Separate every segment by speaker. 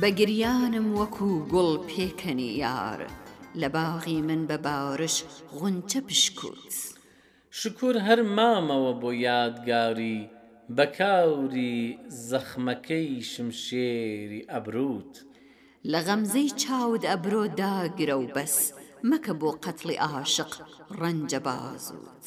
Speaker 1: بە گریانم وەکو گوڵ پێکەنی یار. لە باغی من بە بارش غونچە پشکووت.
Speaker 2: شکور هەر مامەوە بۆ یادگاری. بە کاوری زەخمەکەی شمشێری ئەبرووت.
Speaker 1: لە غەمزەی چاوت ئەبرۆ داگرە و بەس. مەکە بۆ قەتڵی عاشق ڕەنجە بازووت.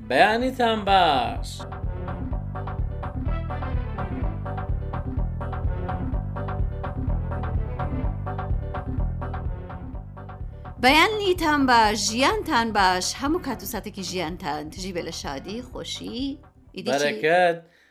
Speaker 2: بەیانیتان باش.
Speaker 1: بەیان نی تان با ژیان تان باش هەموو کات و ساتێکی ژیان تان تژی بێ لە شادی خۆشی
Speaker 2: بەرەکەت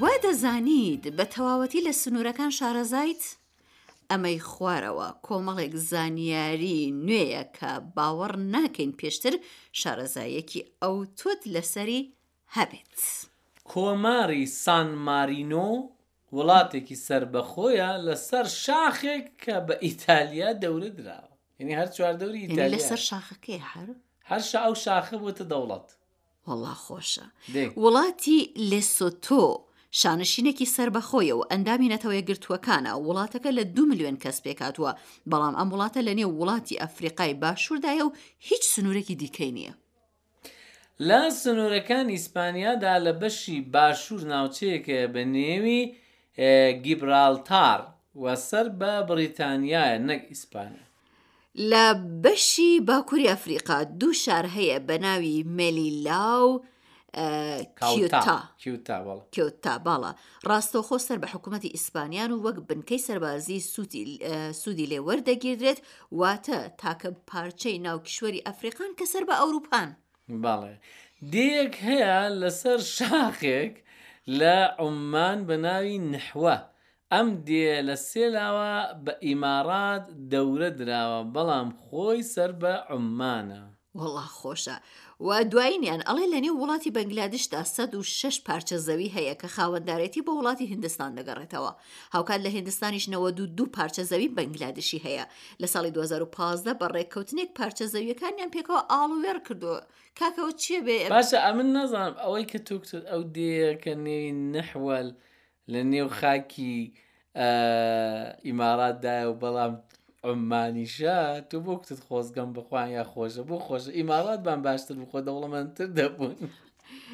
Speaker 1: وا دەزانیت بە تەواوەتی لە سنوورەکان شارەزایت؟ ئەمەی خوارەوە کۆمەڵێک زانیاری نوێیە کە باوەڕ ناکەین پێشتر شارەزایەکی ئەو تۆت لەسەری هەبێت.
Speaker 2: کۆماری سان مارینۆ وڵاتێکی سەربەخۆیە لەسەر شاخێک کە بە ئیتالیا دەورە دراوە یعنی هەر چواردەوری یعنی ئیتالیا
Speaker 1: لەسەر شاخەکەی هەر
Speaker 2: هەر شا ئەو شاخە بۆتە دەوڵەت
Speaker 1: وەڵا خۆشە دێ. وڵاتی لێسۆتۆ شانشینێکی سربەخۆیە و ئەندامی نەتەوە یەکگرتووەکانە وڵاتەکە لە دو ملیۆن کەس پێکاتوە بەڵام ئەم وڵاتە لە نێو وڵاتی ئەفریقای باشووردایە و هیچ سنوورێکی دیکەی نییە
Speaker 2: لە سنوورەکان ئیسپانیادا لە بەشی باشوور ناوچەیەک بە نێوی گیبرالتار و سەر بە بریتانیایە نەک ئیسپانیا.
Speaker 1: لە بەشی باکووری ئەفریقا دوو شار هەیە بە ناوی مێلیلا و کیوتا. ڕاستەوخۆ سەر بە حکوومەتی ئیسپانیان و وەک بنکەی سەربازی سوودی لێ وەردەگیردرێت واتە تاکە پارچەی ناو کیشوەری ئەفریقان کە سەر بە ئەوروپان.
Speaker 2: بەڵێ دێیەک هەیە لەسەر شاخێک لە عوممان بە ناوی نحوە، ئەم دێیە لە سێ لاوە بە ئیماڕات دەورە دراوە، بەڵام خۆی سەر بە عوممانە.
Speaker 1: وەڵا خۆشە و دوایینیان ئەڵێ لە نێو وڵاتی بەنگلادشدا سەد و شەش پارچە زەوی هەیە کە خاوەندارێتی بۆ وڵاتی هندستان دەگەڕێتەوە هاوکات لە هندستانیش نەوە دوو دوو پارچە زەوی بەنگلادشی هەیە لە ساڵی 2015 بە ڕێککەوتنێک پارچە زەویەکانیان پێکەوە ئاڵووێڕ کردووە کاکەوە چیە بێ
Speaker 2: باشە ئەمن نازانم ئەوەی کە تۆ کتت ئەو دێیە کە نێوی نحوەل لە نێو خاکی ئیمارات دایە و بەڵام عمانیشە تۆ بۆ کتت خۆزگەم بەخوان یا خۆشە بۆ خۆشە ئیمارات بان باشتر بخۆ دەوڵەمەندتر دەبوون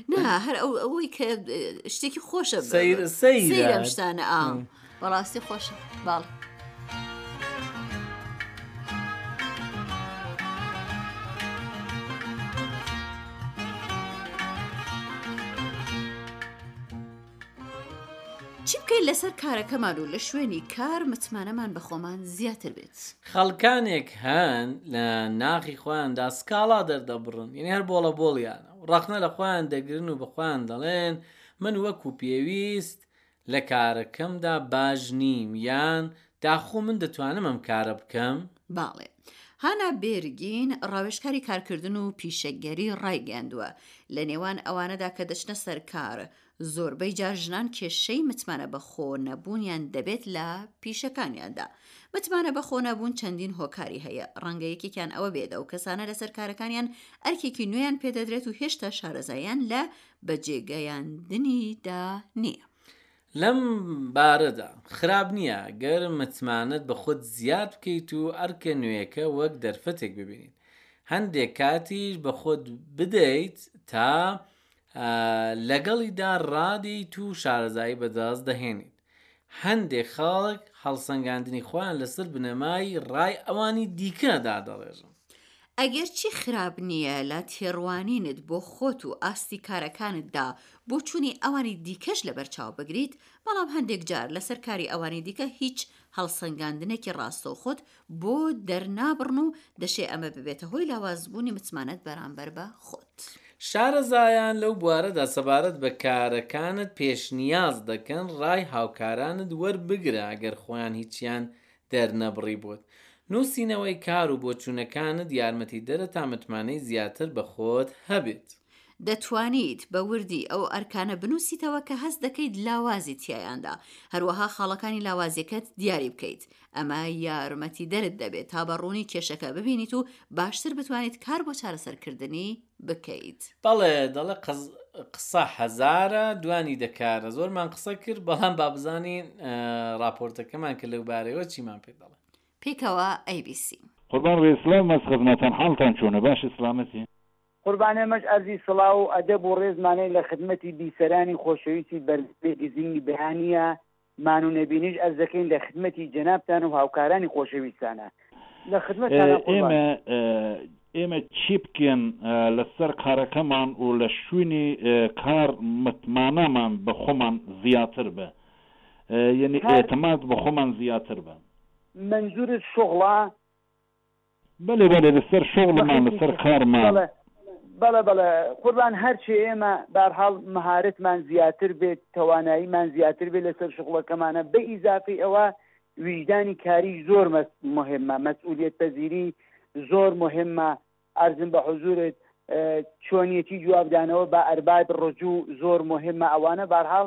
Speaker 1: نا هەر ئەو ئەوەی کە شتێکی خۆشە
Speaker 2: سیر سیر
Speaker 1: شتانە ئام بەڕاستی خۆشە باڵ. چی بکەین لەسەر کارەکەمان و لە شوێنی کار متمانەمان بە خۆمان زیاتر بێت؟
Speaker 2: خەڵکانێک هەن لە ناخی خۆیاندا سکاڵا دەردەبڕن، یانی هەر بۆڵە بۆڵیانە و ڕەخنە لە خۆیان دەگرن و بە خۆیان دەڵێن، من وەکو پێویست لە کارەکەمدا باش نیم یان داخۆ من دەتوانم ئەم کارە بکەم؟
Speaker 1: بەڵێ. هانا بێرگین، ڕاوێژکاری کارکردن و پیشەگەری ڕایگەیاندووە، لە نێوان ئەوانەدا کە دەچنە سەر کار، زۆربەی جار ژنان کێشەی متمانە بەخۆ نەبوونیان دەبێت لە پیشەکانیاندا متمانە بەخۆ نەبوون چەندین هۆکاری هەیە ڕەنگە یەکێکیان ئەوە بێت ئەو کەسانە لەسەر کارەکانیان ئەرکێکی نوێیان پێدەدرێت و هێشتا شارەزایان لە بەجێگەیاندنیدا نییە
Speaker 2: لەم بارەدا خراپ نییە گەر متمانەت بە خۆت زیاد بکەیت و ئەرکە نوێیەکە وەک دەرفەتێک ببینیت هەندێک کاتیش بە خۆت بدەیت تا لەگەڵیدا ڕادێیت و شارەزایی بەدەست دەهێنیت هەندێک خاڵک هەڵسەنگاندنی خۆیان لەسەر بنەمای ڕای ئەوانی دیکەدا دەڕێژن
Speaker 1: ئەگەر چی خراپ نییە لە تێڕوانینت بۆ خۆت و ئاستی کارەکانتدا بۆ چووی ئەوانی دیکەش لە بەرچاو بگریت بەڵام هەندێک جار لەسەر کاری ئەوانی دیکە هیچ هەڵسەنگاندنێکی ڕاستەوخۆت بۆ دەرنابڕن و دەشێ ئەمە ببێتە هۆی لاوازبوونی متمانەت بەرامبەر بە خۆت.
Speaker 2: شارەزایان لەو بوارەدا سەبارەت بە کارەکانت پێشنیاز دەکەن ڕای هاوکارانت وەربگرە ئەگەر خۆیان هیچیان دەرنەبڕیبووت. نووسینەوەی کار و بۆچوونەکانت یارمەتیدەرە تا متمانەی زیاتر بە خۆت هەبێت.
Speaker 1: دەتوانیت بە وردی ئەو ئەرکانە بنووسیتەوە کە هەست دەکەیت لاوازی تیایاندا، هەروەها خاڵەکانی لاوازیەکەت دیاری بکەیت. ئەمە یارمەتیدەرت دەبێت تا بە ڕوونی کێشەکە ببینیت و باشتر بتوانیت کار بۆ چارەسەرکردنی بکەیت.
Speaker 2: بەڵێ دەڵێ قسە هەزارە دوانی دە کارە زۆرمان قسە کرد بەڵام با بزانین ڕاپۆرتەکەمان کە لەو بارەیەوە چیمان پێ دەڵێ.
Speaker 1: پێکەوە ئەی بی سی.
Speaker 3: قوربان ڕێز سلاو مەسخەف ناتان حاڵتان چۆنە باشە سلامەتین.
Speaker 4: قوربان ئێمەش عەرزی سڵاو و ئەدەب و ڕێزمانەی لە خدمەتی بیسەرانی خۆشەویستی بەرنامەی گزینگی بەیانییە مان و نەبینیش عەرز دەکەین لە خدمەتی جەنابتان و هاوکارانی خۆشەویستانە لە خدمەتتانە قوربان.
Speaker 3: ئێمە ئێمە چی بکێن لە سەر کارەکەمان و لە شوینی کار متمانەمان بە خۆمان زیاتر بە یەنی کار ئێتماد بە خۆمان زیاتر بە.
Speaker 4: مەنزورت شوغڵە؟
Speaker 3: بەلێ بەلێ لەسەر شوغلمان لەسەر کارمان.
Speaker 4: بەڵێ بەڵێ قوربان هەرچی ئێمە بارحاڵ مەهارەتمان زیاتر بێت تواناییمان زیاتر بێت لەسەر شغڵەکەمانە بە ئیزافی ئەوە ویژدانی کاری زۆر مهمە مەسئولیت پەزیری زۆر مهمە ئەرزم بە حزورت چۆنیەتی جوابدانەوە بە ئەرباب ڕجوو زۆر مهمە ئەوانە بارحاڵ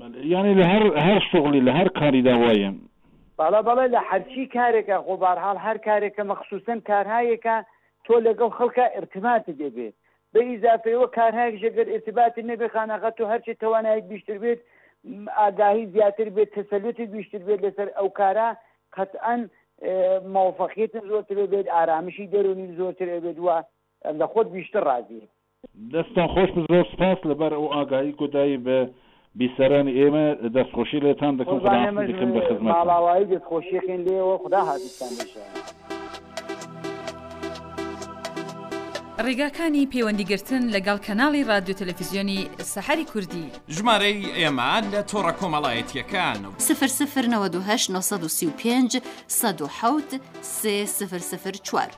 Speaker 4: من یانی لە
Speaker 3: هەر هەر شوغلی لە هەر کاریدا وایەم.
Speaker 4: بەڵێ بەڵێ لە هەرچی کارێکا خۆ بارحاڵ هەر کارێکە مەخسوسەن کارهایەکا تۆ لەگەڵ خەڵکا ئیرتباتت یەبێ بە ئیزافەی وە کارهایەکیش گەر ئیرتباتت نەبێ خاناخا تۆ هەرچی تەوانایت بیشتر بێت ئاگاهی زیاتر بێت تەسەلوتی بیشتر بێت لەسەر ئەو کارە قەتئەن مۆفەقیتت زۆرتر بێت ئارامشی دەرونی زۆرتر ئەبێت وە لە خۆت بیشتر ڕازی
Speaker 3: دەستتان خۆش بێت زۆر سپاس لەبەر ئەو ئاگاهی کە دای بە بیسەرانی ئێمە دەست خۆشی لێتان دەکەم قوربان خوداهافیزی ئێمەش دەکەم بە خزمەتتان.
Speaker 4: ماڵاوایی دەست خۆشی ئەکەین لێیەوە خودا هافیزتان بژین.
Speaker 5: ڕێگاکانی پەیوەندی گرتن لەگەڵ کەناڵی ڕادیۆ تەلەفیزیۆنی سەحەری کوردی.
Speaker 6: ژمارەی ئێمە لە تۆڕە کۆمەڵایەتییەکان.
Speaker 1: سفر سفر نەوەد و هەشت نۆ سەد و سی و پێنج سەد و
Speaker 6: حەوت سێ سفر سفر چوار.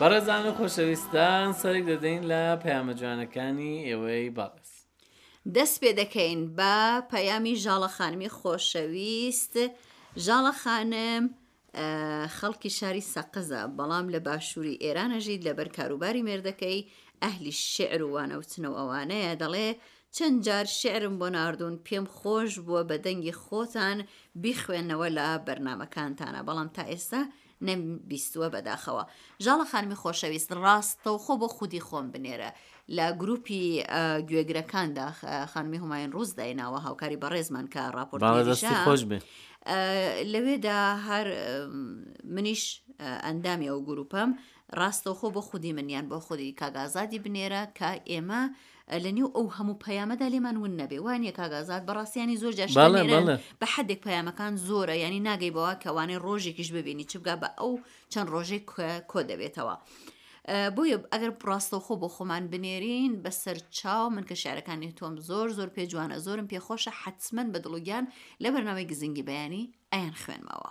Speaker 2: بەڕێزان و خۆشەویستان سەرێک دەدەین لە پەیامە جوانەکانی ئێوەی بەڕێز.
Speaker 1: دەست پێ دەکەین بە پەیامی ژاڵە خانمی خۆشەویست ژاڵە خانم خەڵکی شاری سەقزە بەڵام لە باشووری ئێرانە ژیت لەبەر کاروباری مێردەکەی
Speaker 7: ئەهلی شعر و وانەوتن و ئەوانەیە دەڵێ چەند جار شعرم بۆ ناردوون پێم خۆش بووە بە دەنگی خۆتان بیخوێنەوە لە بەرنمەکانتانە بەڵام تا ئێستا نەم بیستوە بەداخەوە. ژاڵە خانمی خۆشەویست ڕاستەوخۆ بۆ خودی خۆم بنێرە لە گروپی گوێگرەکاندا خانمی هوماین ڕوز دایناوە هاوکاری بەڕێزمان کە
Speaker 1: ڕاپۆرتی
Speaker 7: لەوێدا هەر منیش ئەندامی ئەو گروپەم ڕاستەوخۆ بۆ خودی منیان بۆ خودی کاگازادی بنێرە کە ئێمە لە نێو ئەو هەموو پەیامەدا لێمان ون نەبێ وانە کاک ئازاد بەڕاستیانی زۆر جاش بە حدێک پەیامەکان زۆرە ینی ناگەی بەوە کەوانەی ڕۆژێکیش ببینی چبگا بە ئەو چەند ڕۆژێک کۆ دەبێتەوە. بۆیە ئەگەر ڕاستەوخۆ بۆ خۆمان بنێرین بەسەر چاو من کە شارەکانی تۆم زۆر زۆر پێ جوانە زۆرم پێخۆشە حتمما بە دڵوگیان لە بەرنامەی گزنگی بەیانی ئەیان خوێنمەوە.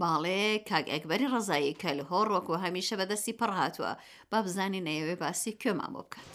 Speaker 7: باڵێ کاک ئەکبەری ڕەزایی کە لە هۆ ڕۆکوە هەمیشە بەدەستی پڕ هاتووە با بزانین نەیەوێ باسی کوێمان بۆ بکات.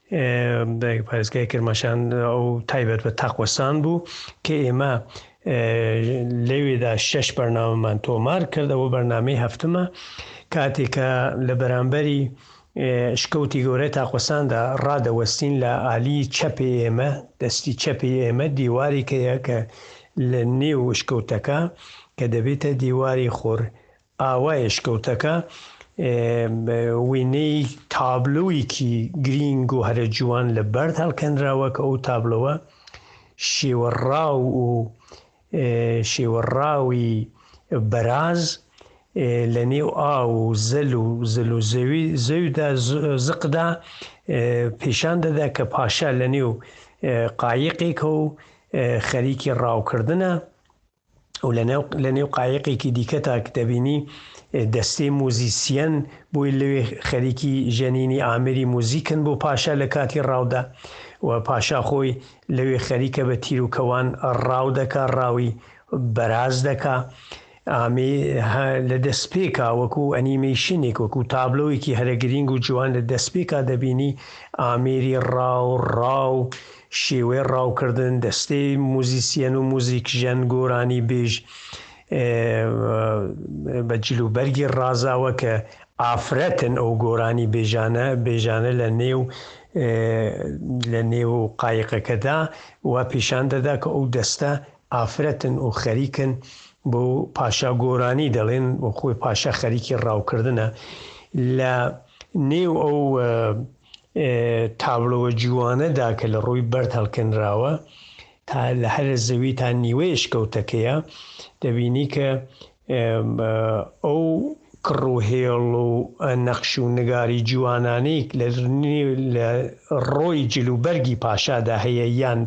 Speaker 8: پارێزگای کرماشان ئەو تایبەت بە تاقوەسان بوو کە ئێمە لەوێدا شەش بەرنامەمان تۆمار کرد ئەوە بەرنمەی هەفتمە کاتێکە لە بەرامبەری شکەوتی گەورەی تاقوەساندا ڕادەوەستین لە عالی چەپی ئێمە دەستی چەپی ئێمە دیواری کەیە کە لە نێو شکەوتەکە کە دەبێتە دیواری خۆر ئاوایە شکەوتەکە وینەی تابلۆیەکی گرینگ و هەرە جوان لە بەرد هەڵکەنراوە کە ئەو تابلۆوە شێوە ڕاو و شێوە ڕاوی بەراز لە نێو ئاو و زەل و زل و زەوی زەویدا زقدا پیشان دەدا کە پاشا لە نێو قایقێکە و خەریکی ڕاوکردنە و لە نێو قایقێکی دیکە تاک دەبینی دەستێ موزیسیەن بۆی لەوێ خەریکی ژەنینی ئامری موزیکن بۆ پاشا لە کاتی ڕاودا و پاشا خۆی لەوێ خەریکە بە تیرروکەوان ڕاو دەکا ڕاوی بەراز دەکا ئامی لە دەستپێکا وەکو ئەنیمەیشنێک وەکو تابلۆیەکی هەرە گرینگ و جوان لە دەستپێکا دەبینی ئامێری ڕاو ڕاو شێوەی ڕاوکردن، دەستەی موزیسیەن و موزیکژەن، گۆرانی بێژ بە جل و بەرگی ڕازاوە کە ئافرەتن ئەو گۆرانی بێژانە بێژانە لە نێو لە نێو و قایقەکەدا و پیشان دەدا کە ئەو دەستە ئافرەتن و خەریکن بۆ پاشا گۆرانی دەڵێن و خۆی پاشا خەریکی ڕاوکردنە لە نێو ئەو تابلۆوە جوانەدا کە لە ڕووی بەرد هەڵکەنراوە تا لە هەرە زەوی تا نیوەی شکەوتەکەیە دەبینی کە ئەو کڕ و هێڵ و نەخش و نگاری جوانانەی لە ڕۆی جلوبەرگی پاشادا هەیە یان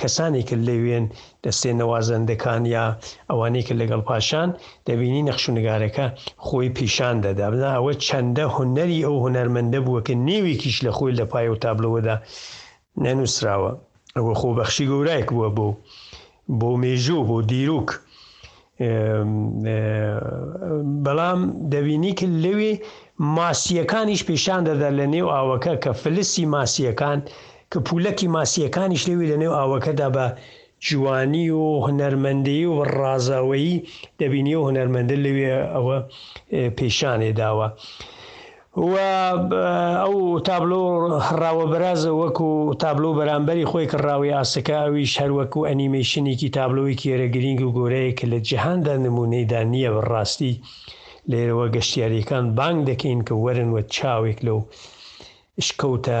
Speaker 8: کەسانی کە لەوێن دەستێ نەوازەندەکان یا ئەوانەی کە لەگەڵ پاشان دەبینی نەخش و نگارەکە خۆی پیشان دەدا بنا ئەوە چەندە هونەری ئەو هونەرمەندە بووە کە نێوێکیش لە خۆی لە پایە و تابلەوەدا نەنووسراوە ئەوە خۆ بەخشی گەورایەک بووە بۆ بۆ مێژوو بۆ دیروک بەڵام دەبینی کە لەوێ ماسییەکانیش پیشان دەدا لە نێو ئاوەکە کە فلسی ماسییەکان کە پولەکی ماسییەکانیش لەوی لە نێو ئاوەکەدا بە جوانی و هونەرمەندی و ڕازاوەیی دەبینی و هونەرمەندە لەوێ ئەوە پیشانێ داوە. و ئەو تابلۆ هڕاوە بەرازە وەکو تابلۆ بەرامبەری خۆی کە ڕاوی ئاسکە ئەویش هەر وەکو ئەنیمەیشنێکی تابلۆیەکی یەرە گرینگ و گۆرەیە کە لە جیهاندا نمونەی دا نیە بە ڕاستی لێرەوە گەشتیاریەکان بانگ دەکەین کە وەرن و چاوێک لەو شکەوتە